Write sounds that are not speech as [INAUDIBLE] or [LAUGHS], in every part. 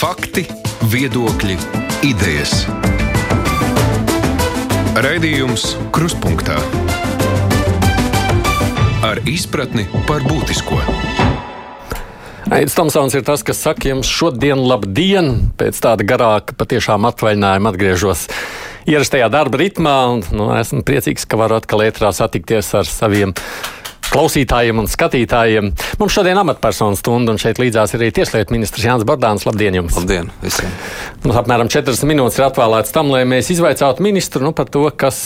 Fakti, viedokļi, idejas. Raidījums Krustpunktā ar izpratni par būtisko. Aits Tomsons ir tas, kas saka jums šodien labdien, pēc tāda garāka patiešām atvaļinājuma atgriežos ierastajā darba ritmā, un nu, esmu priecīgs, ka varu atkal ētrā satikties ar saviem klausītājiem un skatītājiem. Mums šodien amatpersonu stunda, un šeit līdzās ir arī Tieslietu ministrs Jānis Bordāns. Labdien jums! Labdien visiem! Mums apmēram 40 minūtes ir atvēlēts tam, lai mēs izvaicātu ministru nu, par to, kas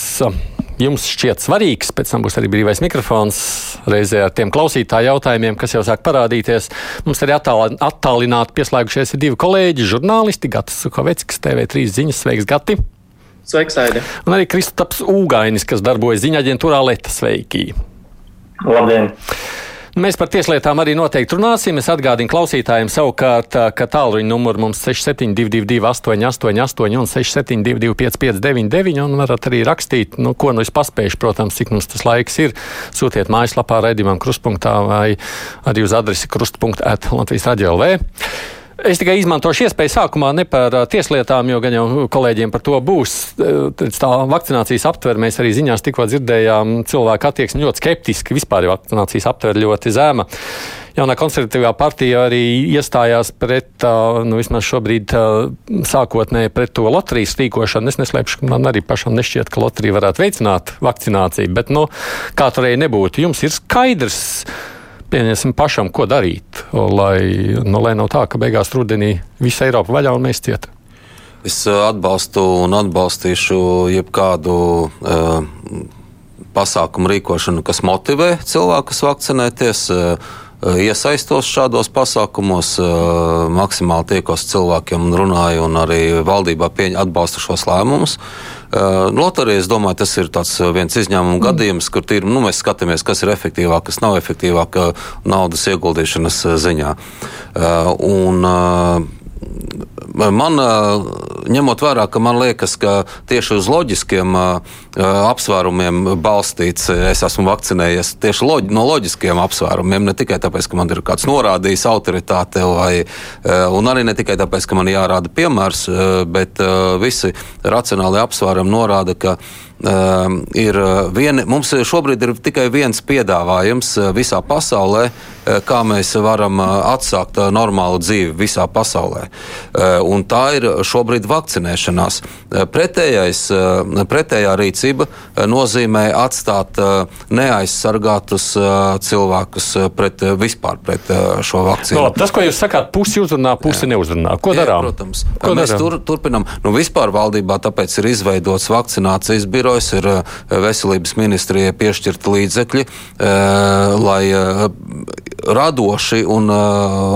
jums šķiet svarīgs. Pēc tam būs arī brīvais mikrofons reizē ar tiem klausītāju jautājumiem, kas jau sāk parādīties. Mums arī attālināti pieslēgušies divi kolēģi, žurnālisti Gatis Sukoveckis, TV3 ziņas. Sveiks, Gati! Sveiks, Aidi! Un arī Kristaps Ūgainis, kas darbojas ziņā aģentūrā Leta Sveiki! Labdien! Mēs par tieslietām arī noteikti runāsim. Es atgādinu klausītājiem savukārt, ka tālruņa numurs mums 6722, 888, un 672, 559, un varat arī rakstīt, nu, ko nu es paspēju, protams, cik mums tas laiks ir. Sūtiet mājaslapā raidījumam krustpunktā vai arī uz adresi krustpunktā Latvijas radio LV. Es tikai izmantošu iespēju sākumā ne par tieslietām, jo gan jau kolēģiem par to būs. Tā vakcinācijas aptver mēs arī ziņās tikko dzirdējām, cilvēku attieksmi ļoti skeptiski. Vispār jau vakcinācijas aptver ļoti zema. Jaunā konservatīvā partija arī iestājās pret, nu, vismaz šobrīd, sākotnēji pret to loterijas rīkošanu. Es neslēpšu, ka man arī pašam nešķiet, ka loterija varētu veicināt vakcināciju, bet, nu, kā tur arī nebūtu, jums ir skaidrs pieņemsim pašam, ko darīt, lai, nu, lai nav tā, ka beigās rudenī visa Eiropa vaļā un mēs cieta. Es atbalstu un atbalstīšu jebkādu uh, pasākumu rīkošanu, kas motivē cilvēkus vakcinēties. Uh, iesaistos šādos pasākumos, maksimāli tiekos cilvēkiem un runāju, un arī valdībā atbalstu šos lēmumus. Loterija, es domāju, tas ir viens izņēmuma mm. gadījums, kur tīri, nu, mēs skatāmies, kas ir efektīvāk, kas nav efektīvāk naudas ieguldīšanas ziņā. Un, Man, ņemot vērā, ka man liekas, ka tieši uz loģiskiem apsvērumiem balstīts, es esmu vakcinējies tieši loģi, no loģiskiem apsvērumiem, ne tikai tāpēc, ka man ir kāds norādījis autoritāte, vai, un arī ne tikai tāpēc, ka man jārāda piemērs, bet visi racionāli apsvērumi norāda, ka ir vieni, mums šobrīd ir tikai viens piedāvājums visā pasaulē, kā mēs varam atsākt normālu dzīvi visā pasaulē. Un tā ir šobrīd vakcinēšanās. Pretējais, pretējā rīcība nozīmē atstāt neaizsargātus cilvēkus pret vispār pret šo vakcīnu. No, tas, ko jūs sakāt, pusi uzrunā, pusi neuzrunā. Ko darām? Jā, protams, ko mēs darām? tur, turpinām. Nu, vispār valdībā tāpēc ir izveidots vakcinācijas birojas, ir eh, veselības ministrijai piešķirti līdzekļi, eh, lai eh, radoši un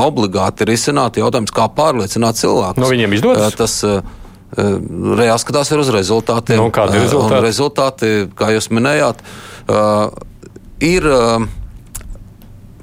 obligāti risinātu jautājums, kā pārliecināt cilvēkus. No viņiem izdodas? Tas, Jāskatās uz rezultātiem. Nu, kādi ir rezultāti? Rezultāti, kā jūs minējāt, ir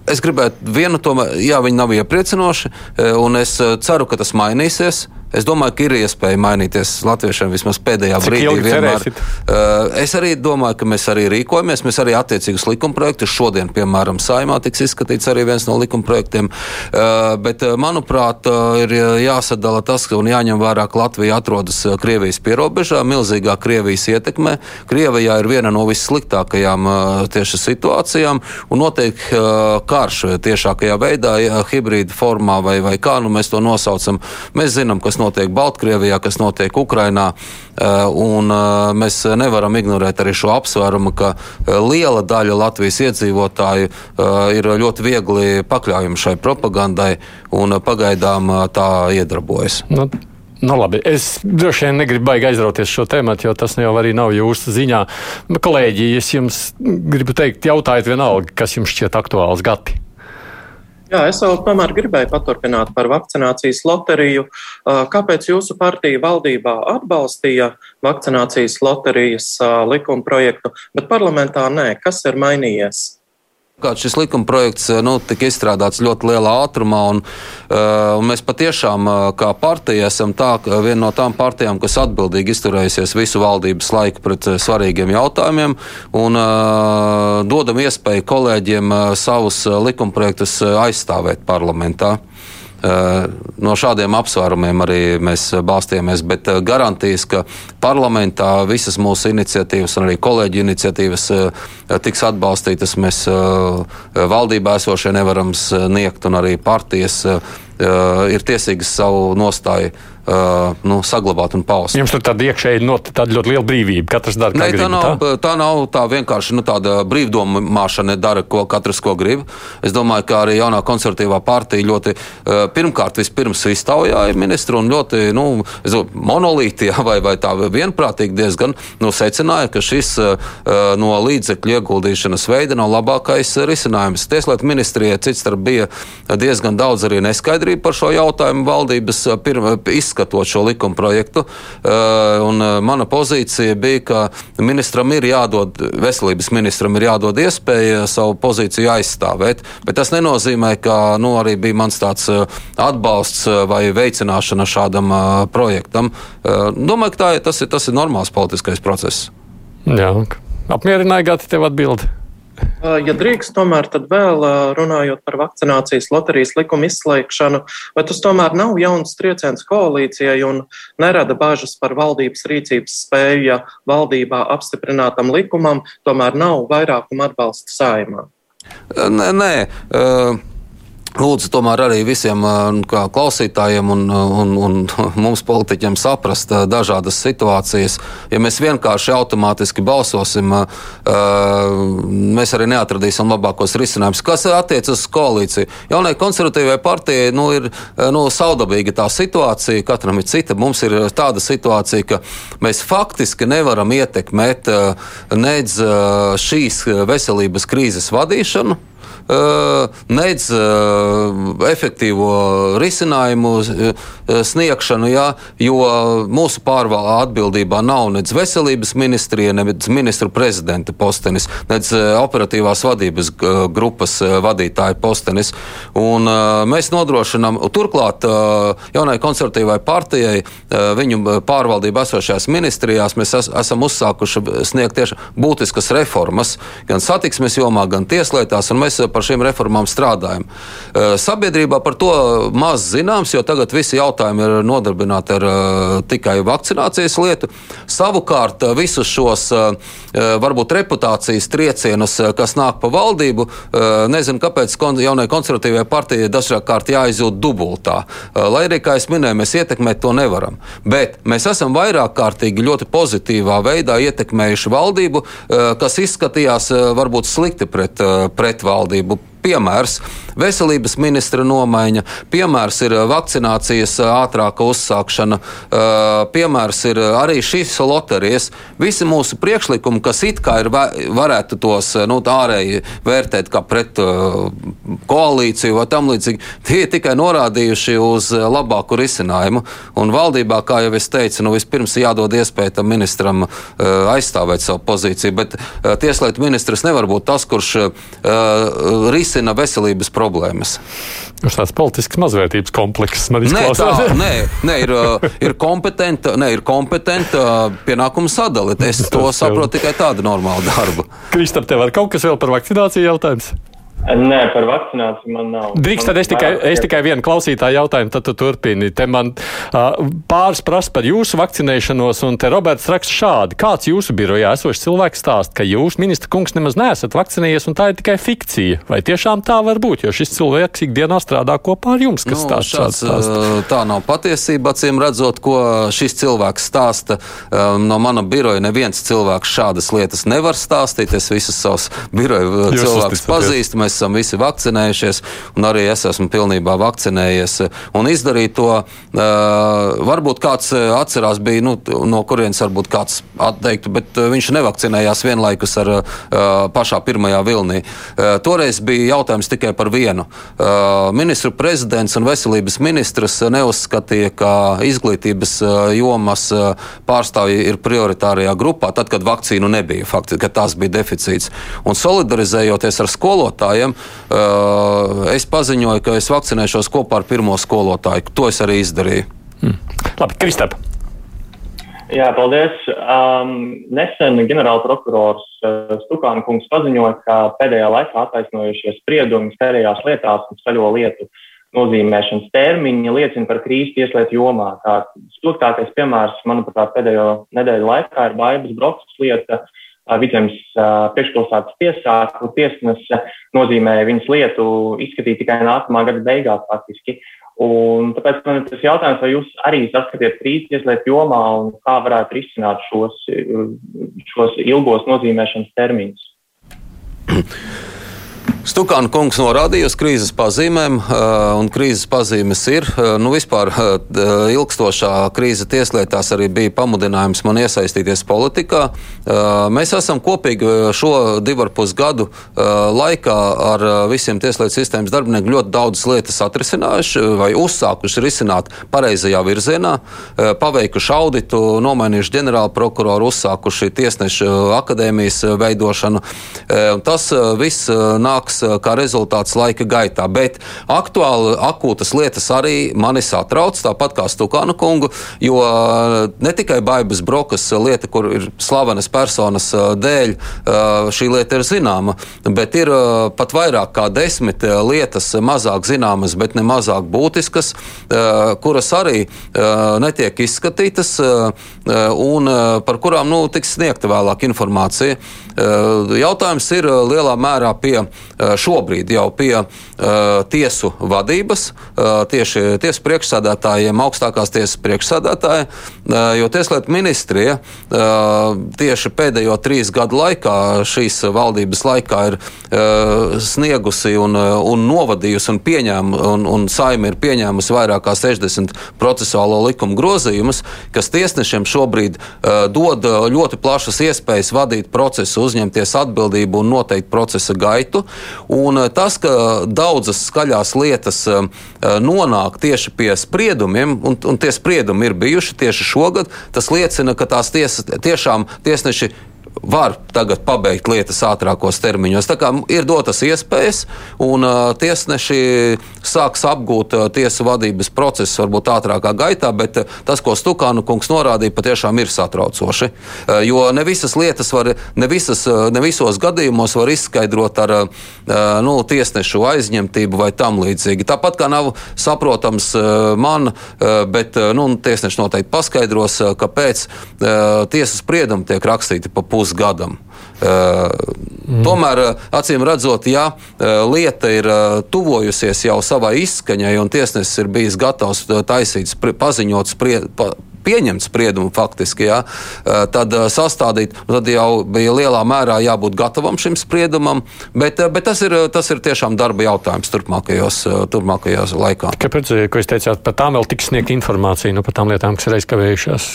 es gribētu vienu tomēr, jā, viņi nav iepriecinoši, un es ceru, ka tas mainīsies. Es domāju, ka ir iespēja mainīties latviešiem vismaz pēdējā Cik brīdī. Vienmēr. Uh, es arī domāju, ka mēs arī rīkojamies. Mēs arī attiecīgus likumprojektus šodien, piemēram, saimā tiks izskatīts arī viens no likumprojektiem. Uh, bet, manuprāt, uh, ir jāsadala tas, un jāņem vērā, ka Latvija atrodas Krievijas pierobežā, milzīgā Krievijas ietekmē. Krievijā ir viena no vissliktākajām tieši situācijām, un notiek karš tiešākajā veidā, hibrīda formā vai, vai kā nu mēs to nosaucam. Mēs zinām, kas notiek notiek Baltkrievijā, kas notiek Ukrainā. Eh, un eh, mēs nevaram ignorēt arī šo apsvērumu, ka eh, liela daļa Latvijas iedzīvotāju ir ļoti viegli pakļaujami šai propagandai, un pagaidām tā iedarbojas. Nu. Nu, labi, es droši vien negribu baigi aizrauties šo tēmu, jo tas jau arī nav jūsu ziņā. Kolēģi, es jums gribu teikt, jautājiet vienalga, kas jums šķiet aktuāls gati. Jā, es vēl tomēr gribēju paturpināt par vakcinācijas loteriju. Kāpēc jūsu partija valdībā atbalstīja vakcinācijas loterijas likuma projektu, bet parlamentā nē? Kas ir mainījies? Kāds šis likuma projekts nu, tika izstrādāts ļoti lielā ātrumā, un, uh, un mēs patiešām, uh, kā partija, esam tā, viena no tām partijām, kas atbildīgi izturējusies visu valdības laiku pret uh, svarīgiem jautājumiem, un uh, dodam iespēju kolēģiem uh, savus uh, likuma projektus uh, aizstāvēt parlamentā. No šādiem apsvērumiem arī mēs balstījāmies, bet garantijas, ka parlamentā visas mūsu iniciatīvas un arī kolēģi iniciatīvas tiks atbalstītas, mēs valdībā esošie nevaram sniegt, un arī partijas ir tiesīgas savu nostāju Uh, nu, saglabāt un paust. Jums tur tāda iekšēji no, tāda ļoti liela brīvība. Katrs dara, ne, grib, tā, nav, tā? tā nav tā vienkārši nu, tāda brīvdomāšana, dara, ko katrs ko grib. Es domāju, ka arī jaunā konservatīvā partija ļoti uh, pirmkārt vispirms iztaujāja ministru un ļoti nu, monolīti [LAUGHS] vai, vai tā vienprātīgi diezgan nu, secināja, ka šis uh, no līdzekļu ieguldīšanas veida nav labākais risinājums. Tieslietu ministrijai cits starp bija diezgan daudz arī neskaidrību par šo jautājumu valdības pirmā izskatot šo likuma projektu. Eh, un eh, mana pozīcija bija, ka ministram ir jādod, veselības ministram ir jādod iespēja savu pozīciju aizstāvēt, bet tas nenozīmē, ka nu, arī bija mans tāds eh, atbalsts vai veicināšana šādam projektam. Domāju, ka tā, tas, ir, tas ir normāls politiskais process. Jā, apmierināja Gati tev atbildēt. Ja drīkst, tomēr vēl runājot par vakcinācijas loterijas likumu izslēgšanu, vai tas tomēr nav jauns trieciens koalīcijai un nerada bažas par valdības rīcības spēju, ja valdībā apstiprinātam likumam tomēr nav vairākuma atbalsta saimā? Nē, nē. Uh... Lūdzu, tomēr arī visiem nu, klausītājiem un, un, un [LAUGHS] mums, politiķiem, saprast dažādas situācijas. Ja mēs vienkārši automātiski balsosim, mēs arī neatradīsim labākos risinājumus. Kas attiecas uz koalīciju? Jaunai konservatīvai partijai nu, ir nu, saudabīga tā situācija, katram ir cita. Mums ir tāda situācija, ka mēs faktiski nevaram ietekmēt nedz šīs veselības krīzes vadīšanu nedz efektīvo risinājumu sniegšanu, jā, jo mūsu pārvaldā atbildībā nav nedz veselības ministrija, nedz ministru prezidenta postenis, nedz operatīvās vadības grupas vadītāja postenis. Un mēs nodrošinām, turklāt jaunai konservatīvai partijai, viņu pārvaldībā esošajās ministrijās, mēs es, esam uzsākuši sniegt tieši būtiskas reformas gan satiksmes jomā, gan tieslietās, un mēs par šīm reformām strādājam. Sabiedrībā par to maz zināms, jo tagad visi jautājumi ir nodarbināti ar tikai vakcinācijas lietu. Savukārt visus šos varbūt reputācijas triecienus, kas nāk pa valdību, nezinu, kāpēc jaunai konservatīvajai partijai dažkārt jāizjūt dubultā. Lai arī, kā es minēju, mēs ietekmēt to nevaram. Bet mēs esam vairāk kārtīgi ļoti pozitīvā veidā ietekmējuši valdību, kas izskatījās varbūt slikti pret, pret valdību piemērs - veselības ministra nomaiņa, piemērs ir vakcinācijas ātrāka uzsākšana, piemērs ir arī šīs loterijas. Visi mūsu priekšlikumi, kas it kā ir varētu tos nu, ārēji vērtēt kā pret koalīciju vai tam līdzīgi, tie ir tikai norādījuši uz labāku risinājumu. Un valdībā, kā jau es teicu, nu, vispirms jādod iespēja tam ministram aizstāvēt savu pozīciju, bet tieslietu ministrs nevar būt tas, kurš risina risina veselības problēmas. Tas tāds politisks mazvērtības komplekss man izklausās. Nē, tā, nē, nē ir, ir kompetenta, nē, ir kompetenta pienākuma sadale. Es to saprotu tikai tādu normālu darbu. Kristap, tev ir kaut kas vēl par vakcināciju jautājums? Nē, par vakcināciju man nav. Drīkst, tad es tikai, es tikai vienu klausītāju jautājumu, tad tu turpini. Te man uh, pāris prasa par jūsu vakcinēšanos, un te Roberts raksta šādi. Kāds jūsu birojā esošs cilvēks stāsta, ka jūs, ministra kungs, nemaz neesat vakcinējies, un tā ir tikai fikcija? Vai tiešām tā var būt, jo šis cilvēks ikdienā strādā kopā ar jums, kas nu, stāsta šāds stāsts? Tā nav patiesība, acīm redzot, ko šis cilvēks stāsta. Um, no mana biroja neviens cilvēks šādas lietas nevar stāstīt. Es visus savus biroju cilvēkus pazīstu. Mēs esam visi vakcinējušies, un arī es esmu pilnībā vakcinējies. Un izdarīt to, varbūt kāds atcerās, bija, nu, no kurienes varbūt kāds atteiktu, bet viņš nevakcinējās vienlaikus ar pašā pirmajā vilnī. Toreiz bija jautājums tikai par vienu. Ministru prezidents un veselības ministrs neuzskatīja, ka izglītības jomas pārstāvji ir prioritārajā grupā, tad, kad vakcīnu nebija, faktiski, kad tās bija deficīts. Un solidarizējoties ar skolotājiem, skolotājiem. Eh, es paziņoju, ka es vakcinēšos kopā ar pirmo skolotāju. To es arī izdarīju. Hmm. Labi, Kristap. Jā, paldies. Um, nesen ģenerālprokurors uh, Stukāna kungs paziņoja, ka pēdējā laikā attaisnojušies spriedumi pēdējās lietās un ceļo lietu nozīmēšanas termiņi liecina par krīzi tieslietu jomā. Tā spilgtākais piemērs, manuprāt, pēdējo nedēļu laikā ir Baibas Brokas lieta. Vidzemes priekšpilsētas tiesā, kur tiesnese nozīmēja viņas lietu izskatīt tikai nākamā gada beigās faktiski. Un tāpēc man ir tas jautājums, vai jūs arī saskatiet krīzes tieslietu jomā un kā varētu risināt šos, šos ilgos nozīmēšanas termiņus? [CLEARS THROAT] Stukāna kungs norādīja uz krīzes pazīmēm, un krīzes pazīmes ir. Nu, vispār ilgstošā krīze tieslietās arī bija pamudinājums man iesaistīties politikā. Mēs esam kopīgi šo divu ar pus gadu laikā ar visiem tieslietu sistēmas darbiniekiem ļoti daudzas lietas atrisinājuši vai uzsākuši risināt pareizajā virzienā, paveikuši auditu, nomainījuši ģenerālu prokuroru, uzsākuši tiesnešu akadēmijas veidošanu. Tas viss nāks nāks kā rezultāts laika gaitā. Bet aktuāli akūtas lietas arī mani satrauc, tāpat kā Stukāna kungu, jo ne tikai Baibas Brokas lieta, kur ir slavenas personas dēļ, šī lieta ir zināma, bet ir pat vairāk kā desmit lietas, mazāk zināmas, bet ne mazāk būtiskas, kuras arī netiek izskatītas un par kurām nu, tiks sniegta vēlāk informācija. Jautājums ir lielā mērā pie šobrīd jau pie tiesu vadības, tieši tiesu priekšsādātājiem, augstākās tiesas priekšsādātāja, jo Tieslietu ministrija tieši pēdējo trīs gadu laikā, šīs valdības laikā, ir sniegusi un, un novadījusi un pieņēmusi, un, un saima ir pieņēmusi vairāk kā 60 procesuālo likumu grozījumus, kas tiesnešiem šobrīd dod ļoti plašas iespējas vadīt procesu, uzņemties atbildību un noteikt procesa gaitu. Un eh, tas, ka daudzas skaļās lietas eh, nonāk tieši pie spriedumiem, un, un tie spriedumi ir bijuši tieši šogad, tas liecina, ka tās tiesas tiešām tiesneši var tagad pabeigt lietas ātrākos termiņos. Tā kā ir dotas iespējas, un uh, tiesneši sāks apgūt uh, tiesu vadības procesu varbūt ātrākā gaitā, bet uh, tas, ko Stukānu kungs norādīja, patiešām ir satraucoši. Uh, jo ne visas lietas var, ne, visas, uh, ne visos gadījumos var izskaidrot ar uh, nu, tiesnešu aizņemtību vai tam līdzīgi. Tāpat kā nav saprotams uh, man, uh, bet uh, nu, tiesneši noteikti paskaidros, uh, kāpēc uh, tiesas spriedumi tiek rakstīti pa pusi pusgadam. Mm. Tomēr, acīm redzot, ja lieta ir tuvojusies jau savai izskaņai, un tiesnesis ir bijis gatavs taisīt, paziņot, sprie, pa, pieņemt spriedumu faktiski, ja, tad sastādīt, tad jau bija lielā mērā jābūt gatavam šim spriedumam, bet, bet tas, ir, tas ir tiešām darba jautājums turpmākajos, turpmākajos laikā. Kāpēc, ko jūs teicāt, par tām vēl tiks sniegt informācija, nu, par tām lietām, kas ir aizkavējušās?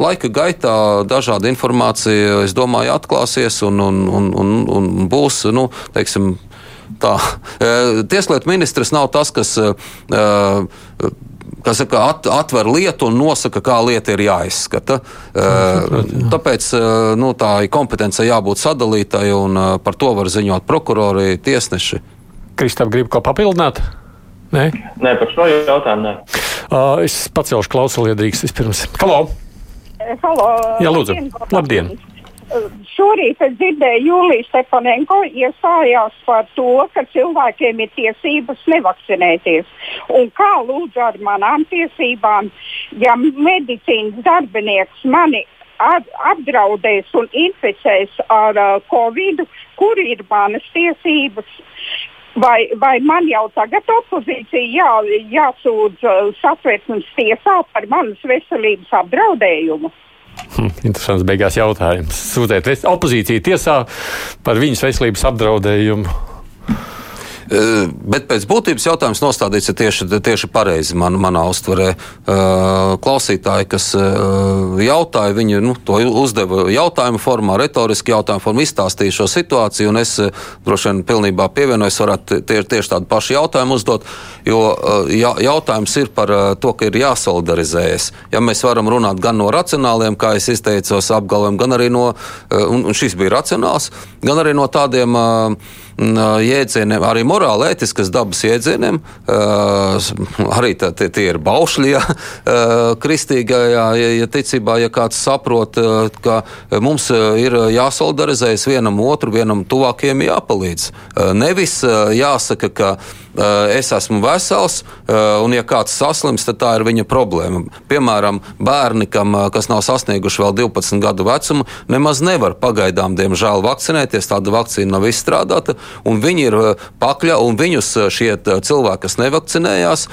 Laika gaitā dažāda informācija, es domāju, atklāsies un, un, un, un, un būs. Nu, teiksim, tā. [LAUGHS] E, tieslietu ministrs nav tas, kas. E, kas saka, at, atver lietu un nosaka, kā lieta ir jāizskata. Jā. Tāpēc nu, tā kompetence jābūt sadalītai, un par to var ziņot prokurori, tiesneši. Kristap, grib ko papildināt? Nē, nē par šo jautājumu. Nē. Uh, es pacelšu klausuliedrīgs vispirms. Halo! Halo, Jā, lūdzu. Labdien! Šorīt es dzirdēju, Jūlija Stepanenko iestājās par to, ka cilvēkiem ir tiesības nevakcinēties. Un kā lūdzu ar manām tiesībām, ja medicīnas darbinieks mani apdraudēs un inficēs ar uh, covid, kur ir manas tiesības? Vai, vai man jau tagad opozīcija jā, jāsūdz uh, satversmes tiesā par manas veselības apdraudējumu? Hm, interesants beigās jautājums. Sūdzēt opozīciju tiesā par viņas veselības apdraudējumu. Bet pēc būtības jautājums nostādīts tieši, tieši pareizi man, manā uztverē. Klausītāji, kas jautāja, viņi nu, to uzdeva jautājumu formā, retoriski jautājumu formā, izstāstīja šo situāciju, un es droši vien pilnībā pievienojos, varētu tie, tieši tādu pašu jautājumu uzdot, jo jautājums ir par to, ka ir jāsolidarizējas. Ja mēs varam runāt gan no racionāliem, kā es izteicos, apgalvojumiem, gan arī no, un šis bija racionāls, gan arī no tādiem uh, jēdzieniem, arī morāli ētiskas dabas jēdzieniem. Arī tā, tie, tie ir baušļi, ja kristīgajā ja, ja ticībā, ja kāds saprot, ka mums ir jāsolidarizējas vienam otru, vienam tuvākiem jāpalīdz. Nevis jāsaka, ka es esmu vesels, un ja kāds saslims, tad tā ir viņa problēma. Piemēram, bērni, kam, kas nav sasnieguši vēl 12 gadu vecumu, nemaz nevar pagaidām, diemžēl, vakcinēties. Tāda vakcīna nav izstrādāta, un viņi ir pakļauti, un viņus šie cilvēki, kas nevakcinējās,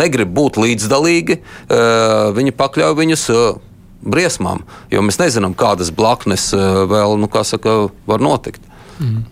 negrib būt līdzdalīgi, viņi pakļauj viņus briesmām, jo mēs nezinām, kādas blaknes vēl, nu, kā saka, var notikt. Mm.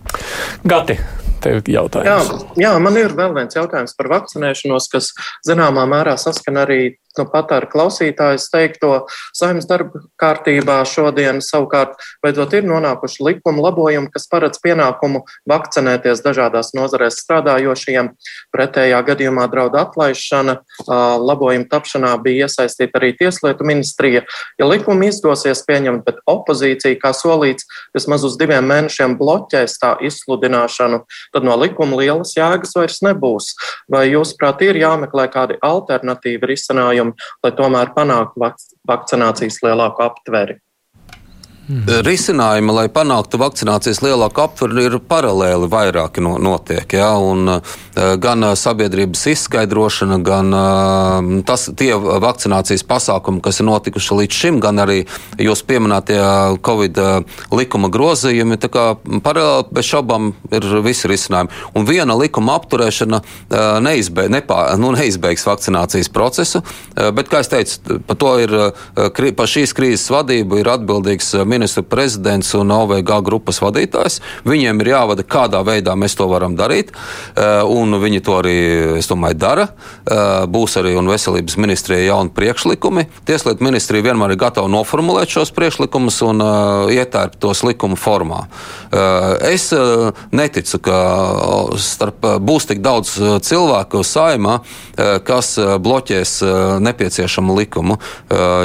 Gati, tev jautājums. Jā, jā, man ir vēl viens jautājums par vakcinēšanos, kas zināmā mērā saskan arī nu, pat ar klausītājs teikto saimnes darba kārtībā šodien savukārt beidzot ir nonākuši likuma labojumi, kas paredz pienākumu vakcinēties dažādās nozarēs strādājošiem. Pretējā gadījumā draud atlaišana. Labojuma tapšanā bija iesaistīta arī Tieslietu ministrija. Ja likumu izdosies pieņemt, bet opozīcija, kā solīts, vismaz uz diviem mēnešiem bloķēs tā izsludināšanu, tad no likuma lielas jēgas vairs nebūs. Vai jūsuprāt, ir jāmeklē kādi alternatīvi risinājumi? lai tomēr panāktu vakcinācijas lielāku aptveri. Mhm. Risinājumi, lai panāktu vakcinācijas lielāku aptveru, ir paralēli vairāki no, notiek. Ja? Un, uh, gan uh, sabiedrības izskaidrošana, gan tas, tie vakcinācijas pasākumi, kas ir notikuši līdz šim, gan arī jūs pieminētie Covid likuma grozījumi. Paralēli bez šaubām ir visi risinājumi. Un viena likuma apturēšana neizbeig, nepā, nu, neizbeigs vakcinācijas procesu, bet, kā jau teicu, par ir, par šīs krīzes vadību ir atbildīgs ministrs ministru prezidents un OVG grupas vadītājs. Viņiem ir jāvada, kādā veidā mēs to varam darīt, eh, un viņi to arī, es domāju, dara. Eh, būs arī un veselības ministrijai jauni priekšlikumi. Tieslietu ministrija vienmēr ir gatava noformulēt šos priekšlikumus un uh, ietērpt tos likuma formā. Es neticu, ka starp, būs tik daudz cilvēku saimā, kas bloķēs nepieciešamu likumu,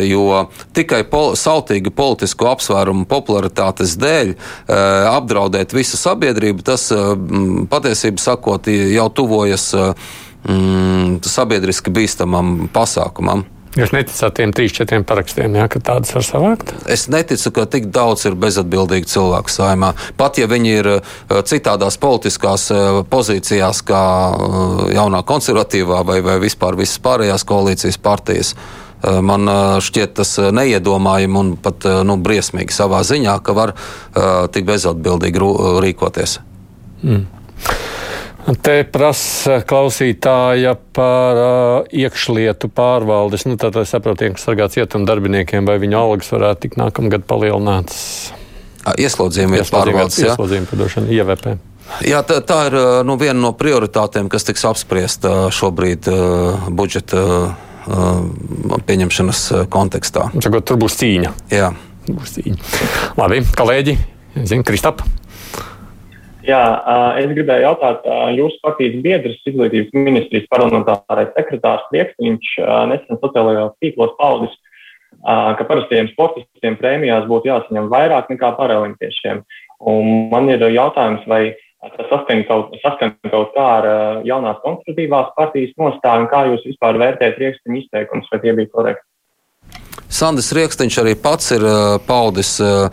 jo tikai pol sautīgi politisku apsvērumu apsvērumu popularitātes dēļ eh, apdraudēt visu sabiedrību, tas eh, patiesībā sakot, jau tuvojas mm, sabiedriski bīstamam pasākumam. Jūs neticat tiem trīs, četriem parakstiem, jā, ka tādas var savākt? Es neticu, ka tik daudz ir bezatbildīgu cilvēku saimā. Pat ja viņi ir citādās politiskās pozīcijās, kā jaunā konservatīvā vai, vai vispār visas pārējās koalīcijas partijas. Eh, man eh, šķiet tas eh, neiedomājami un pat nu, briesmīgi savā ziņā, ka var tik bezatbildīgi rīkoties. Mm. Te prasa klausītāja par uh, iekšlietu pārvaldes. Nu, tad es saprotu, ka sargā cietuma darbiniekiem vai viņu algas varētu tikt nākamgad palielinātas. Ieslodzījuma vietas pārvaldes. Ieslodzījuma padošana, IVP. Jā, tā, tā ir nu, viena no prioritātēm, kas tiks apspriesta šobrīd uh, budžeta. Uh, pieņemšanas uh, kontekstā. Sakot, tur būs cīņa. Jā. Būs cīņa. Labi, kolēģi, zinu, Kristap. Jā, uh, es gribēju jautāt, jūsu partijas biedrs, izglītības ministrijas parlamentārais sekretārs Priekstiņš nesen sociālajos tīklos paudis, ka parastiem sportistiem prēmijās būtu jāsaņem vairāk nekā paralimpiešiem. Un man ir jautājums, vai Tas saskan kaut, saskan kaut kā ar uh, jaunās konservatīvās partijas nostāju, un kā jūs vispār vērtējat rīkstiņu izteikumus, vai tie bija korekti? Sandis Rieksniņš arī pats ir uh, paudis uh,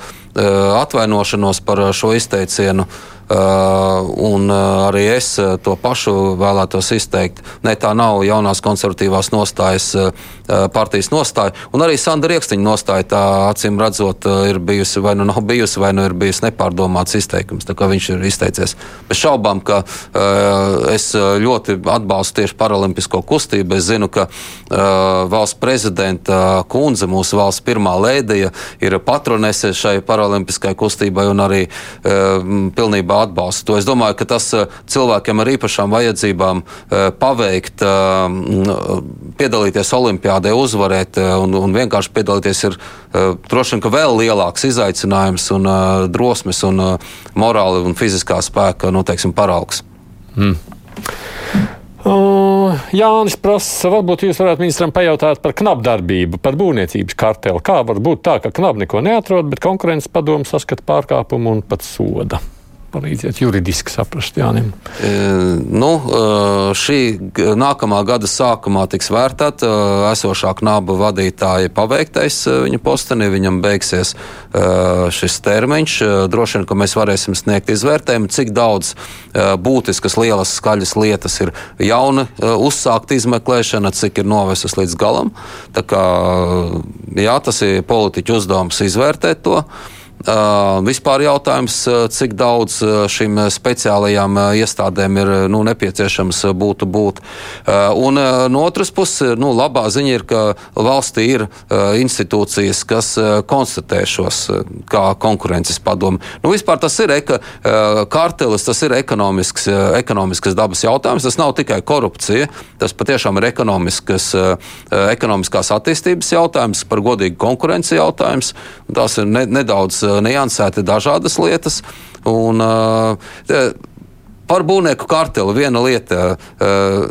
atvainošanos par šo izteicienu. Un arī es to pašu vēlētos izteikt. Ne, tā nav jaunās konservatīvās nostājas partijas nostāja. Un arī Sandra Rieksniņa nostāja tā acīm redzot ir bijusi vai nu nav bijusi, vai nu ir bijusi nepārdomāts izteikums. Tā kā viņš ir izteicies. Bez šaubām, ka es ļoti atbalstu tieši paralimpisko kustību. Es zinu, ka valsts prezidenta kundze, mūsu valsts pirmā lēdija, ir patronese šai paralimpiskai kustībai un arī pilnībā atbalstu to. Es domāju, ka tas cilvēkiem ar īpašām vajadzībām paveikt, piedalīties olimpiādē, uzvarēt un, un vienkārši piedalīties ir droši vien vēl lielāks izaicinājums un drosmes un morāli un fiziskā spēka, nu, teiksim, paraugs. Mm. Uh, Jānis prasa, varbūt jūs varētu ministram pajautāt par knapu darbību, par būvniecības karteli. Kā var būt tā, ka knapi neko neatrod, bet konkurences padomu saskata pārkāpumu un pat soda? Palīdziet juridiski saprast Jānim? E, nu, e, šī nākamā gada sākumā tiks vērtēta e, esošā knāba vadītāja paveiktais viņa postenī. Viņam beigsies šis termiņš. Droši vien, ka mēs varēsim sniegt izvērtējumu, cik daudz būtiskas lielas skaļas lietas ir jauni uzsākt izmeklēšana, cik ir novesus līdz galam. Tā kā, jā, tas ir politiķu uzdevums izvērtēt to. Uh, vispār jautājums, cik daudz šīm speciālajām iestādēm ir nu, nepieciešams būtu būt. Uh, un uh, no otras puses, nu, labā ziņa ir, ka valstī ir institūcijas, kas konstatē šos kā konkurences padomu. Nu, vispār tas ir eka, kartelis, tas ir ekonomisks, ekonomiskas dabas jautājums. Tas nav tikai korupcija, tas patiešām ir ekonomiskas, ekonomiskās attīstības jautājums, par godīgu konkurenci jautājums. Tas ir ne, nedaudz niansēti dažādas lietas. Un, uh, par būvnieku karteli viena lieta. Uh,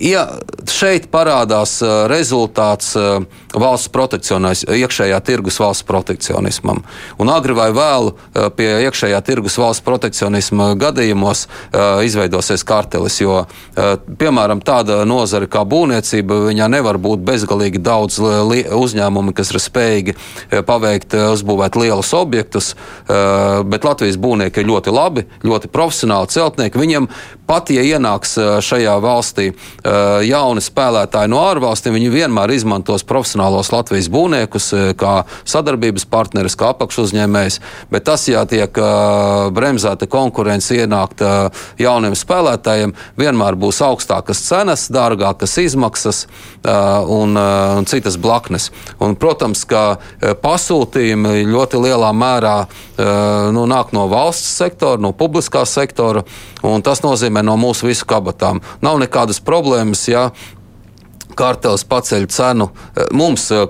ja šeit parādās rezultāts valsts protekcionismam, iekšējā tirgus valsts protekcionismam, un agri vai vēlu pie iekšējā tirgus valsts protekcionisma gadījumos izveidosies kartelis, jo, piemēram, tāda nozara kā būvniecība, viņā nevar būt bezgalīgi daudz uzņēmumu, kas ir spējīgi paveikt, uzbūvēt lielus objektus, bet Latvijas būvnieki ir ļoti labi, ļoti profesionāli celtnieki. Viņiem pat, ja ienāks šajā valstī jauni spēlētāji no ārvalstīm, viņi vienmēr izmantos profesionālos Latvijas būvniekus kā sadarbības partneris, kā apakšuzņēmējs. Bet tas, ja tiek bremzēta konkurence ienākt jauniem spēlētājiem, vienmēr būs augstākas cenas, dārgākas izmaksas un, un citas blaknes. Un, protams, ka pasūtījumi ļoti lielā mērā nu, nāk no valsts sektora, no publiskā sektora, un tas nozīmē no mūsu visu kabatām. Nav nekādas problēmas, ja kartels paceļ cenu. Eh, mums, eh,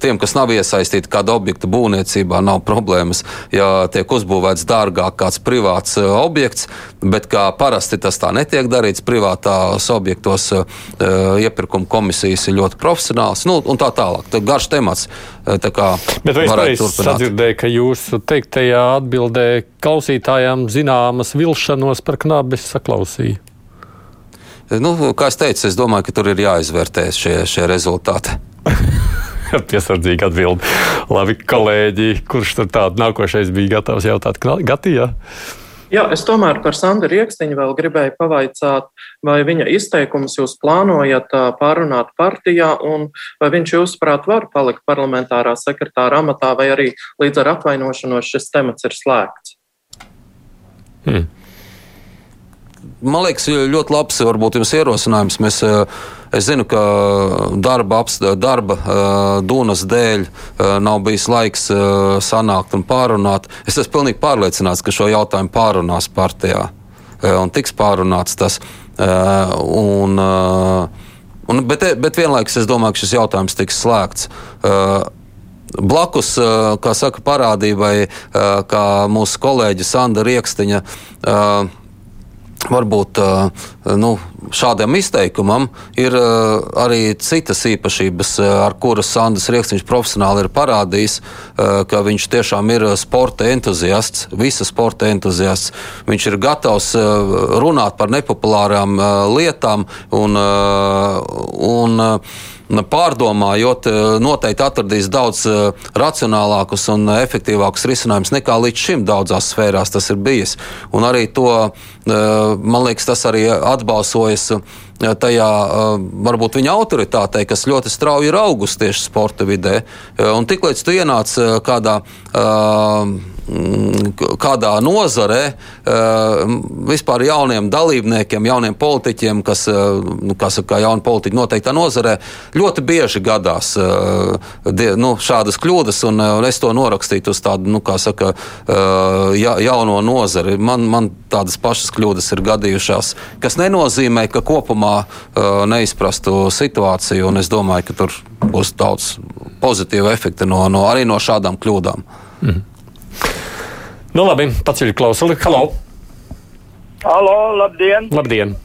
tiem, kas nav iesaistīti kāda objekta būvniecībā, nav problēmas, ja tiek uzbūvēts dārgāk kāds privāts eh, objekts, bet kā parasti tas tā netiek darīts privātās objektos, iepirkuma komisijas ir ļoti profesionāls, nu, un tā tālāk. Tā garš temats. Tā kā bet vai es sadzirdēju, ka jūsu teiktajā atbildē klausītājām zināmas vilšanos par knābes saklausīju? Nu, kā es teicu, es domāju, ka tur ir jāizvērtē šie, šie rezultāti. [LAUGHS] Piesardzīgi atbild. Labi, kolēģi, kurš tur tādu nākošais bija gatavs jautāt? Gatijā? Jā, es tomēr par Sandru Rieksniņu vēl gribēju pavaicāt, vai viņa izteikumus jūs plānojat pārunāt partijā, un vai viņš, jūsuprāt, var palikt parlamentārā sekretāra amatā, vai arī līdz ar atvainošanos šis temats ir slēgts? Hmm man liekas, ļoti labs varbūt jums ierosinājums. Mēs, eh, es zinu, ka darba, darba eh, dūnas dēļ eh, nav bijis laiks sanākt un pārunāt. Es esmu pilnīgi pārliecināts, ka šo jautājumu pārunās partijā un tiks pārunāts tas. Un, un, bet, bet vienlaikus es domāju, ka šis jautājums tiks slēgts. Blakus, saka, parādībai, kā mūsu kolēģi Sanda Rieksniņa Varbūt nu, šādam izteikumam ir arī citas īpašības, ar kuras Sandrs Rieksniņš profesionāli ir parādījis, ka viņš tiešām ir sporta entuziasts, visa sporta entuziasts. Viņš ir gatavs runāt par nepopulārām lietām un, un pārdomājot, noteikti atradīs daudz racionālākus un efektīvākus risinājumus nekā līdz šim daudzās sfērās tas ir bijis. Un arī to, man liekas, tas arī isso. Tajā varbūt viņa autoritātei, kas ļoti strauji ir augusi tieši sporta vidē. Un tiklīdz tu ienāc kādā Mm, kādā nozarē eh, vispār jauniem dalībniekiem, jauniem politiķiem, kas, eh, nu, kas kā jauni politiķi noteiktā nozarē, ļoti bieži gadās eh, nu, šādas kļūdas, un es to norakstītu uz tādu, nu, kā saka, ja, jauno nozari. Man, man tādas pašas kļūdas ir gadījušās, kas nenozīmē, ka kopumā neizprastu situāciju, un es domāju, ka tur būs daudz pozitīvu efektu no, no, arī no šādām kļūdām. Mm. Nu, labi, paceļ klausuli. Halo! Halo, labdien! Labdien!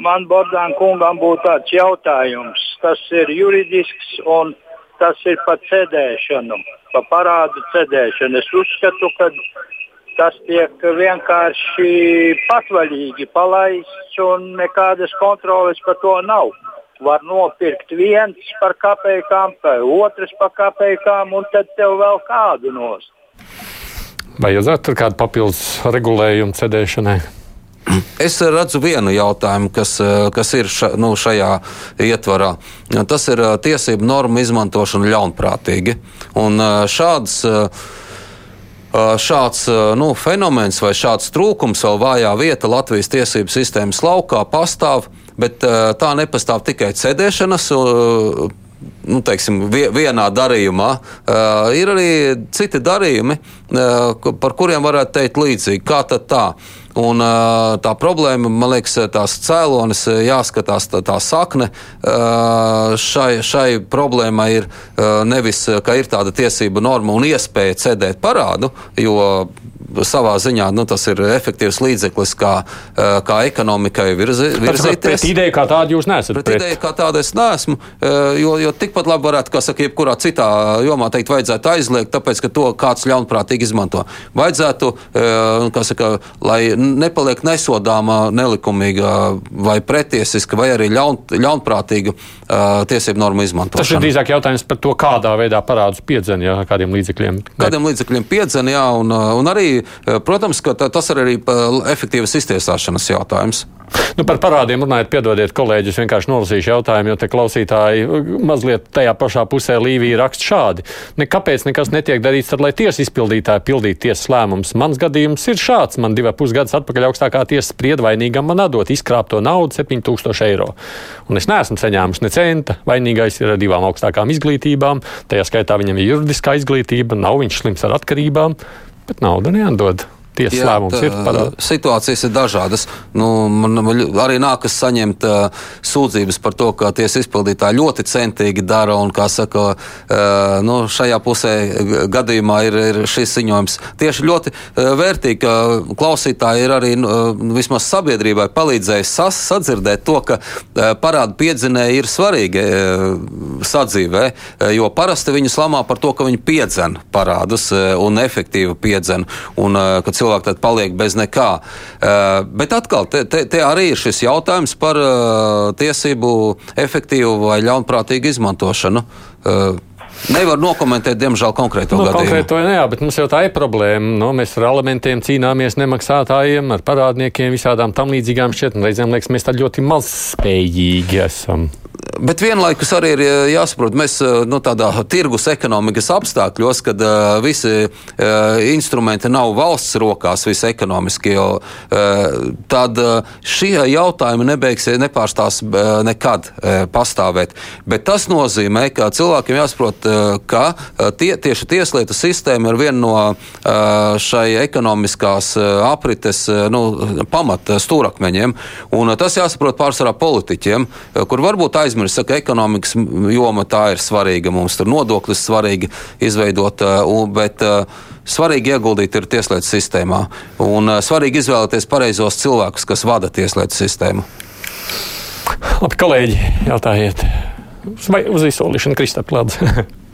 Man Bordāna kungam būtu tāds jautājums. Tas ir juridisks un tas ir par cedēšanu, par parādu cedēšanu. Es uzskatu, ka tas tiek vienkārši patvaļīgi palaists un nekādas kontroles par to nav. Var nopirkt viens par kapekām, otrs par kapekām, un tad tev vēl kādu nost. Vai redzat kādu papildus regulējumu cedēšanai? Es redzu vienu jautājumu, kas, kas ir ša, nu, šajā ietvarā. Tas ir tiesību normu izmantošana ļaunprātīgi. Un šāds šāds nu, fenomens vai šāds trūkums vēl vājā vieta Latvijas tiesību sistēmas laukā pastāv, bet tā nepastāv tikai cedēšanas. Nu, teiksim, vienā darījumā. Uh, ir arī citi darījumi, uh, par kuriem varētu teikt līdzīgi. Kā tad tā? Un, tā problēma, man liekas, tās cēlonis jāskatās, tā, tā sakne šai, šai problēmai ir nevis, ka ir tāda tiesība norma un iespēja cedēt parādu, jo savā ziņā nu, tas ir efektīvs līdzeklis, kā, kā ekonomikai virzi, virzīties. Pret ideju kā tādu jūs neesat. Pret, pret ideju kā tādu es neesmu, jo, jo tikpat labi varētu, kā saka, jebkurā citā jomā teikt, vajadzētu aizliegt, tāpēc, ka to kāds ļaunprātīgi izmanto. Vajadzētu, kā saka, lai nepaliek nesodāmā, nelikumīga vai pretiesiska vai arī ļaun, ļaunprātīga tiesību norma izmantošana. Tas ir drīzāk jautājums par to, kādā veidā parādus piedzen, jā, kādiem līdzekļiem. Kādiem līdzekļiem piedzen, jā, un, un arī, protams, ka tas ir arī efektīvas iztiesāšanas jautājums. Nu, par parādiem runājot, piedodiet, kolēģis, vienkārši nolasīšu jautājumu, jo te klausītāji mazliet tajā pašā pusē Līvija raksta šādi. Nekāpēc nekas netiek darīts, tad, lai tiesas izpildītāji pildītu tiesas lēmumus. Mans gadījums ir šāds. Man divas pusgadus atpakaļ augstākā tiesa sprieda vainīgam man atdot izkrāpto naudu 7000 eiro. Un es neesmu saņēmis ne centa. Vainīgais ir ar divām augstākām izglītībām. Tajā skaitā viņam ir juridiskā izglītība, nav viņš slims ar atkarībām, bet nauda neatdod tiesas lēmums ir parādīts? Situācijas ir dažādas. Nu, man arī nākas saņemt uh, sūdzības par to, ka tiesas izpildītāji ļoti centīgi dara. Un, kā saka, uh, nu, šajā pusē gadījumā ir, ir šis ziņojums tieši ļoti uh, vērtīgi, ka klausītāji ir arī uh, vismaz sabiedrībai palīdzējis sas, sadzirdēt to, ka uh, parādu piedzinēji ir svarīgi uh, sadzīvē, uh, jo parasti viņus lamā par to, ka viņi piedzen parādus uh, un efektīvi piedzen. Un, uh, cilvēki tad paliek bez nekā. Uh, bet atkal, te, te, te arī ir šis jautājums par uh, tiesību efektīvu vai ļaunprātīgu izmantošanu. Uh, Nevar nokomentēt, diemžēl, konkrēto nu, gadījumu. Konkrēto, jā, bet mums jau tā ir problēma. Nu, mēs ar elementiem cīnāmies, nemaksātājiem, ar parādniekiem, visādām tam līdzīgām šķietām. Reizēm liekas, mēs tā ļoti mazspējīgi esam. Bet vienlaikus arī ir jāsaprot, mēs nu, tādā tirgus ekonomikas apstākļos, kad uh, visi uh, instrumenti nav valsts rokās, visi ekonomiskie, uh, tad šie jautājumi nebeigsies, nepārstās nekad pastāvēt. Bet tas nozīmē, ka cilvēkiem jāsaprot, ka tie, tieši tieslietu sistēma ir viena no šai ekonomiskās aprites nu, pamata stūrakmeņiem. Un, tas jāsaprot pārsvarā politiķiem, kur varbūt aizmirst aizmirst, ka ekonomikas joma tā ir svarīga. Mums tur nodoklis svarīgi izveidot, uh, bet uh, svarīgi ieguldīt ir tieslietu sistēmā. Un uh, svarīgi izvēlēties pareizos cilvēkus, kas vada tieslietu sistēmu. Labi, kolēģi, jautājiet. Vai uz izsolīšanu Kristaplāds? [LAUGHS]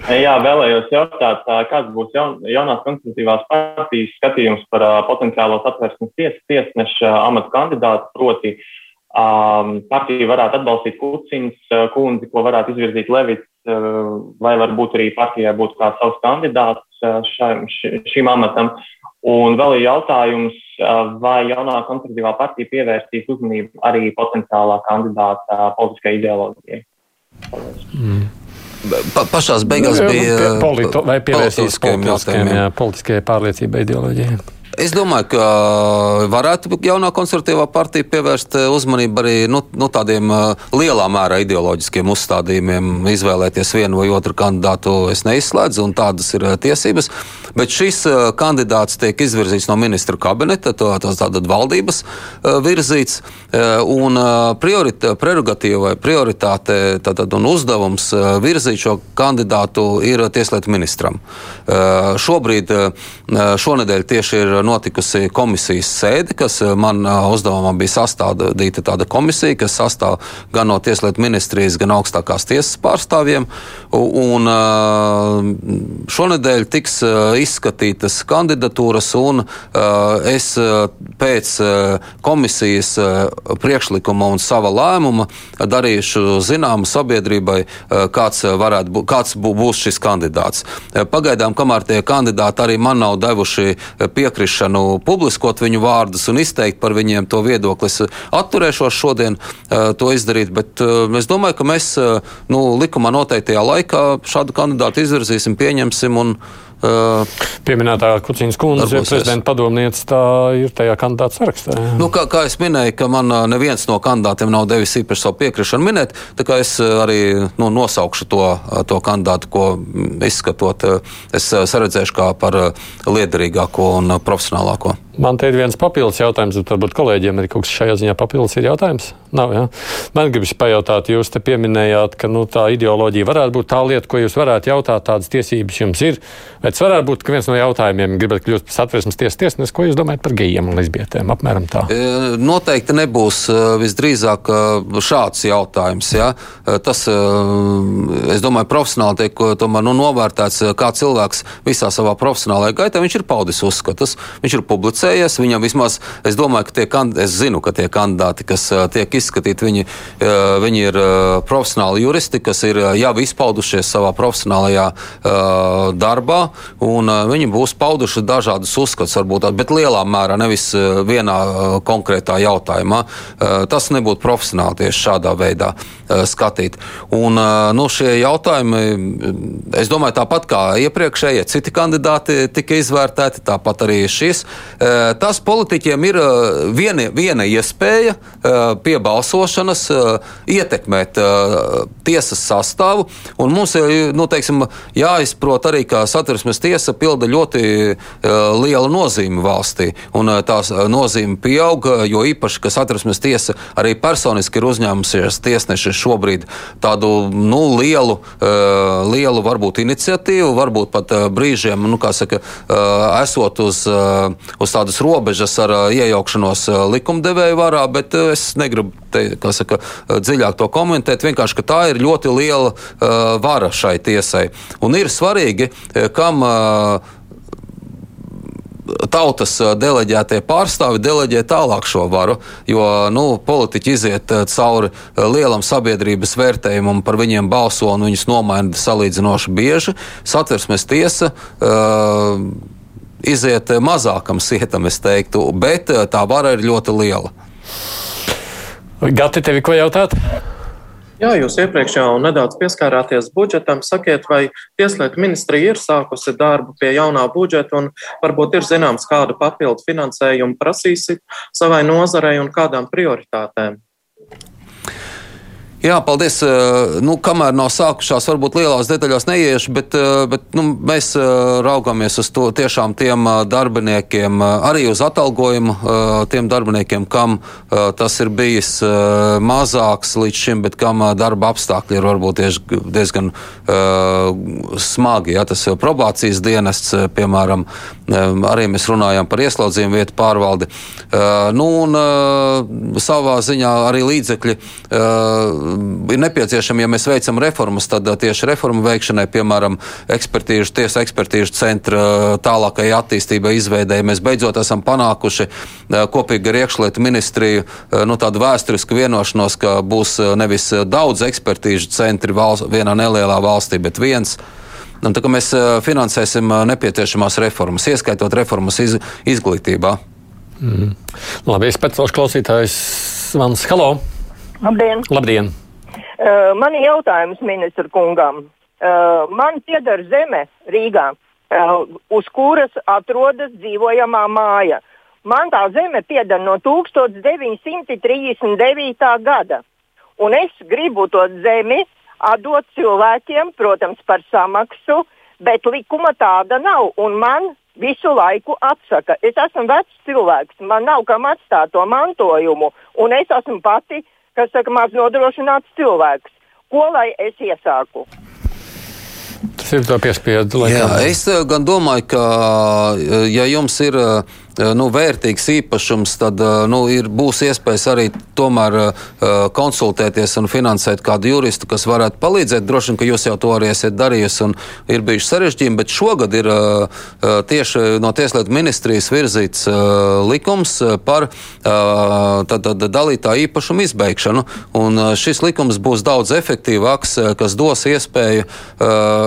Jā, vēlējos jautāt, kāds būs jaun, jaunās konservatīvās partijas skatījums par uh, potenciālo satversmes ties, tiesneša amatu kandidātu, proti, uh, Um, partija varētu atbalstīt Kucins uh, kundzi, ko varētu izvirzīt Levits, uh, vai varbūt arī partijai būtu kāds savs kandidāts uh, šim, šim amatam. Un vēl ir jautājums, uh, vai jaunā konservatīvā partija pievērsīs uzmanību arī potenciālā kandidāta politiskajai ideoloģijai. Mm. Pa, pašās beigās nu, bija polito, vai pievērsīs politiskajai pārliecībai, ideoloģijai. Es domāju, ka varētu jaunā konservatīvā partija pievērst eh, uzmanību arī nu, nu, tādiem uh, lielā mērā ideoloģiskiem uzstādījumiem, izvēlēties vienu vai otru kandidātu. Es neizslēdzu, un tādas ir uh, tiesības. Bet šis uh, kandidāts tiek izvirzīts no ministru kabineta, tas tātad valdības virzīts, un prioritā, prerogatīva vai prioritāte tātad, un uzdevums virzīt šo kandidātu ir tieslietu ministram. Šobrīd, šonedēļ tieši ir notikusi komisijas sēde, kas eh, man eh, uzdevumā bija sastādīta tāda komisija, kas sastāv gan no Tieslietu ministrijas, gan augstākās tiesas pārstāvjiem. Un eh, šonadēļ tiks izskatītas kandidatūras, un es pēc komisijas priekšlikuma un sava lēmuma darīšu zināmu sabiedrībai, kāds, varētu, kāds būs šis kandidāts. Pagaidām, kamēr tie kandidāti arī man nav devuši piekrišanu publiskot viņu vārdus un izteikt par viņiem to viedokli, es atturēšos šodien to izdarīt, bet es domāju, ka mēs nu, likumā noteiktajā laikā šādu kandidātu izvirzīsim, pieņemsim un Uh, Pieminētā Kucīnas kundze, prezidenta padomniece, tā ir tajā kandidāta sarakstā. Nu, kā, kā es minēju, ka man neviens no kandidātiem nav devis īpaši savu piekrišanu minēt, tā kā es arī nu, nosaukšu to, to kandidātu, ko izskatot, es saredzēšu kā par liederīgāko un profesionālāko. Man te ir viens papildus jautājums, bet varbūt kolēģiem ir kaut kas šajā ziņā papildus jautājums. Nav, ja? Man gribas pajautāt, jūs te pieminējāt, ka nu, tā ideoloģija varētu būt tā lieta, ko jūs varētu jautāt, tādas tiesības jums ir. Bet varētu būt viens no jautājumiem, gribat kļūt par satversmes tiesas tiesnesi, ko jūs domājat par gejiem un lesbietēm? Apmēram tā. E, noteikti nebūs e, visdrīzāk e, šāds jautājums. Ja? Tas, es domāju, profesionāli tiek tomēr nu, novērtēts, kā cilvēks visā savā profesionālajā gaitā viņš ir paudis uzskatus, viņš ir publicējis precējies. Viņam vismaz, es domāju, ka tie kandidāti, es zinu, ka tie kandidāti, kas tiek izskatīti, viņi, viņi ir profesionāli juristi, kas ir jau izpaudušies savā profesionālajā darbā, un viņi būs pauduši dažādus uzskatus, varbūt, bet lielā mērā nevis vienā konkrētā jautājumā. Tas nebūtu profesionāli tieši šādā veidā skatīt. Un, nu, šie jautājumi, es domāju, tāpat kā iepriekšējie citi kandidāti tika izvērtēti, tāpat arī šis. Eh, tas politiķiem ir eh, viena, viena iespēja eh, pie balsošanas ietekmēt tiesas sastāvu. Mums ir nu, teiksim, jāizprot arī, ka satversmes tiesa pilda ļoti lielu nozīmi valstī. Tās nozīme pieaug, jo īpaši, ka satversmes tiesa arī personiski ir uzņēmusies tiesneši šobrīd tādu nu, lielu, lielu varbūt iniciatīvu, varbūt pat brīžiem, nu, kā saka, esot uz, uz tādu tādas robežas ar iejaukšanos likumdevēju varā, bet es negribu te, saka, dziļāk to komentēt. Vienkārši tā ir ļoti liela vara šai tiesai. Un ir svarīgi, kam. Tautas deleģētie pārstāvi deleģē tālāk šo varu, jo nu, politiķi iziet cauri lielam sabiedrības vērtējumam, par viņiem balso un viņus nomaina salīdzinoši bieži. Satversmes tiesa. Uh, iziet mazākam sietam, es teiktu, bet eh, tā vara ir ļoti liela. Gati, tevi ko jautāt? Jā, jūs iepriekš jau nedaudz pieskārāties budžetam. Sakiet, vai Tieslietu ministrija ir sākusi darbu pie jaunā budžeta un varbūt ir zināms, kādu papildu finansējumu prasīsit savai nozarei un kādām prioritātēm? Jā, paldies. Eh, nu, kamēr nav sākušās, varbūt lielās detaļās neiešu, bet, eh, bet nu, mēs eh, raugāmies uz to tiešām tiem darbiniekiem, arī uz atalgojumu tiem darbiniekiem, kam tas ir bijis mazāks līdz šim, bet kam darba apstākļi ir varbūt diezgan smagi. Ja, tas probācijas dienests, piemēram, arī mēs runājam par ieslodzījumu vietu pārvaldi. Nu, un savā ziņā arī līdzekļi ir nepieciešami, ja mēs veicam reformas, tad uh, tieši reformu veikšanai, piemēram, ekspertīžu, tiesa ekspertīžu centra uh, tālākai attīstībai, izveidēji, mēs beidzot esam panākuši uh, kopīgi ar iekšlietu ministriju nu, tādu vēsturisku vienošanos, ka būs nevis daudz ekspertīžu centri valsts, vienā nelielā valstī, bet viens. Un, tā, mēs finansēsim nepieciešamās reformas, ieskaitot reformas iz, izglītībā. Mm. Labi, es pēc tam klausītājs Vans. Halo! Labdien! Labdien. Man ir jautājums ministra kungam. Man pieder zeme Rīgā, uz kuras atrodas dzīvojamā māja. Man tā zeme pieder no 1939. gada. Un es gribu to zemi atdot cilvēkiem, protams, par samaksu, bet likuma tāda nav. Un man visu laiku atsaka. Es esmu vecs cilvēks, man nav kam atstāt to mantojumu, un es esmu pati kas saka, maz nodrošināts cilvēks. Ko lai es iesāku? Tas ir piespiedu. Jā, es eh, gan domāju, ka, eh, ja jums ir uh, nu, vērtīgs īpašums, tad nu, ir, būs iespējas arī tomēr konsultēties un finansēt kādu juristu, kas varētu palīdzēt. Droši vien, ka jūs jau to arī esat darījusi un ir bijuši sarežģījumi, bet šogad ir tieši no Tieslietu ministrijas virzīts likums par tad, tad, dalītā īpašuma izbeigšanu. Un šis likums būs daudz efektīvāks, kas dos iespēju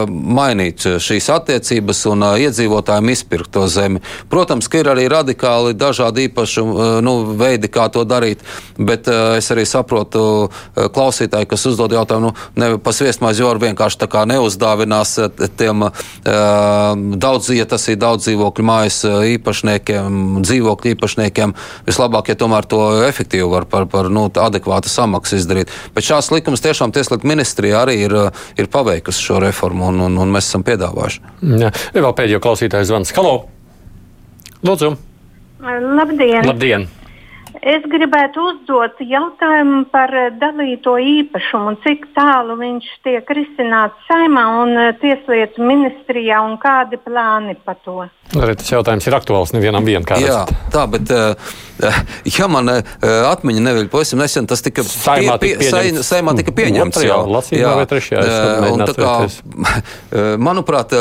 mainīt šīs attiecības un iedzīvotājiem izpirkt to zemi. Protams, ka ir arī radikāli dažādi īpašumu nu, veidi, kā to darīt, bet es arī saprotu klausītāju, kas uzdod jautājumu, nu, ne pa sviestmaizi joru vienkārši tā kā neuzdāvinās tiem daudz, ja tas ir daudz dzīvokļu mājas īpašniekiem, dzīvokļu īpašniekiem, vislabāk, ja tomēr to efektīvi var par, par nu, adekvātu samaksu izdarīt. Bet šāds likums tiešām Tieslietu ministrija arī ir, ir paveikusi šo reformu, un, un, un mēs esam piedāvājuši. Jā, vēl pēdējo klausītāju zvans. Halo! Lūdzu! Labdien! Labdien. Es gribētu uzdot jautājumu par dalīto īpašumu, cik tālu viņš tiek risināts saimā un tieslietu ministrijā un kādi plāni par to. Arī tas jautājums ir aktuāls nevienam vienkārši. Jā, tā, bet, ja man atmiņa neviļ pavisam nesen, tas tika, saimā pie, tika pieņemts. saimā tika pieņemts. Otrajā, lasībā vai trešajā? Un, tā kā, [LAUGHS] manuprāt,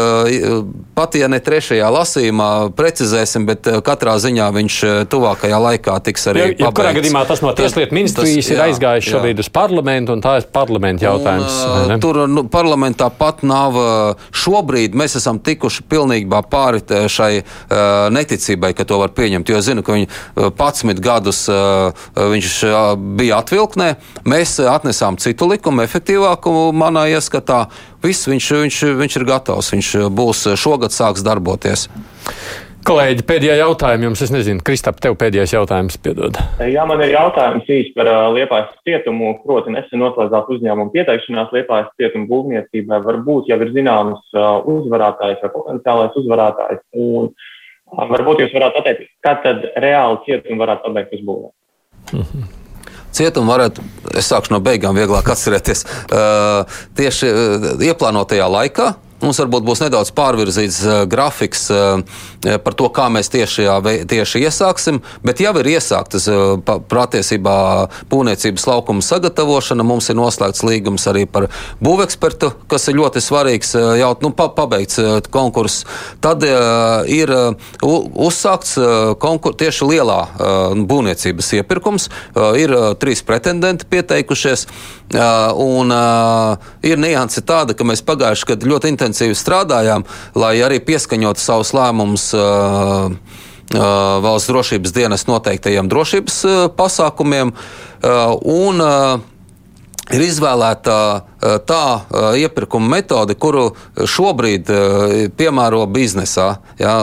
pat ja ne trešajā lasījumā precizēsim, bet katrā ziņā viņš tuvākajā laikā tiks arī ja, ja kurā gadījumā tas no Tieslietu ministrijas tas, ir aizgājis šobrīd uz parlamentu, un tā ir parlamenta jautājums. Un, tur nu, parlamentā pat nav šobrīd, mēs esam tikuši pilnībā pāri šai neticībai, ka to var pieņemt. Jo zinu, ka viņi 11 gadus viņš bija atvilknē. Mēs atnesām citu likumu, efektīvāku manā ieskatā. Viss viņš, viņš, viņš ir gatavs. Viņš būs šogad sāks darboties. Kolēģi, pēdējā jautājuma jums, es nezinu, Kristap, tev pēdējais jautājums, piedod. Jā, man ir jautājums īsti par uh, Liepājas cietumu, proti nesen noslēdzāt uzņēmumu pieteikšanās Liepājas cietuma būvniecībai. Varbūt jau ir zināms uh, uzvarētājs vai potenciālais uzvarētājs. Un, uh, varbūt jūs varētu pateikt, kad tad reāli cietumu varētu pabeigt uzbūvēt. Mm -hmm. Cietumu varētu, es sākšu no beigām, vieglāk atcerēties, uh, tieši uh, ieplānotajā laikā Mums varbūt būs nedaudz pārvirzīts uh, grafiks uh, par to, kā mēs tieši, tieši iesāksim, bet jau ir iesāktas uh, patiesībā būvniecības laukuma sagatavošana. Mums ir noslēgts līgums arī par būvekspertu, kas ir ļoti svarīgs, uh, jau nu, pa, pabeigts uh, konkurss. Tad uh, ir uh, uzsākts uh, konkur, tieši lielā uh, būvniecības iepirkums. Uh, ir uh, trīs pretendenti pieteikušies, uh, un uh, ir nianse tāda, ka mēs pagājuši gadu ļoti intensīvi strādājām, lai arī pieskaņotu savus lēmumus. Uh, uh, valsts drošības dienas noteiktajiem drošības uh, pasākumiem. Un ir izvēlēta tā iepirkuma metode, kuru šobrīd piemēro biznesā. Jā,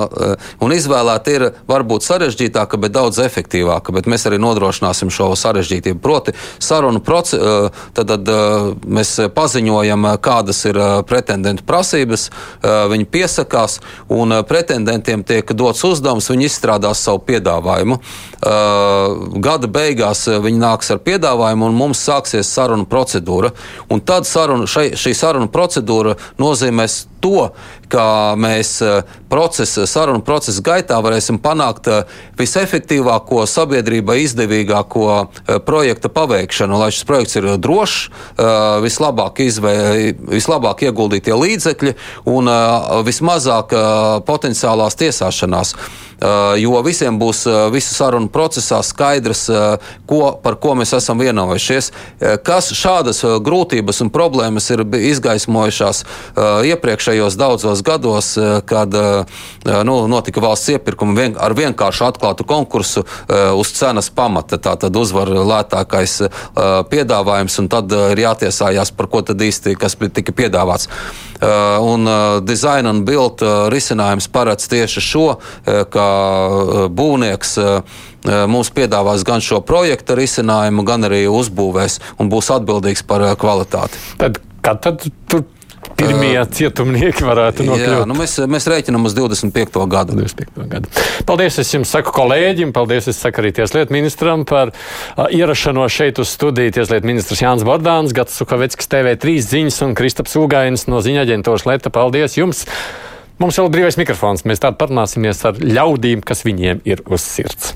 un izvēlēta ir varbūt sarežģītāka, bet daudz efektīvāka. Bet mēs arī nodrošināsim šo sarežģītību. Proti, sarunu procesu, tad, tad mēs paziņojam, kādas ir pretendentu prasības, viņi piesakās, un pretendentiem tiek dots uzdevums, viņi izstrādās savu piedāvājumu. Gada beigās viņi nāks ar piedāvājumu, un mums sāksies sarunu procedūra. Un tad saruna, šai, šī saruna procedūra nozīmēs to, ka mēs eh, procesa, sarunu procesa gaitā varēsim panākt eh, visefektīvāko, sabiedrībai izdevīgāko eh, projekta paveikšanu, lai šis projekts ir drošs, vislabāk, izvē, vislabāk ieguldītie līdzekļi un vismazāk potenciālās tiesāšanās. Jo visiem būs visu sarunu procesā skaidrs, ko, par ko mēs esam vienojušies. Kas šādas grūtības un problēmas ir izgaismojušās iepriekšējos daudzos gados, kad nu, notika valsts iepirkuma vien, ar vienkāršu atklātu konkursu uz cenas pamata. Tā tad uzvar lētākais piedāvājums, un tad ir jātiesājās par ko tad īsti tika piedāvāts. Un dizaina un build risinājums paredz tieši šo, ka būvnieks mums piedāvās gan šo projekta risinājumu, gan arī uzbūvēs un būs atbildīgs par kvalitāti. Tad, kad tad tur pirmie uh, cietumnieki varētu nokļūt. Jā, nu mēs, mēs rēķinām uz 25. gadu. 25. gadu. Paldies, es jums saku kolēģim, paldies, es saku arī Tieslietu ministram par uh, ierašanos šeit uz studiju. Tieslietu ministrs Jānis Bordāns, Gats Sukaveckis TV3 ziņas un Kristaps Ugainis no ziņa aģentūras Leta. Paldies jums! Mums vēl brīvais mikrofons. Mēs tādu parunāsimies ar ļaudīm, kas viņiem ir uz sirds.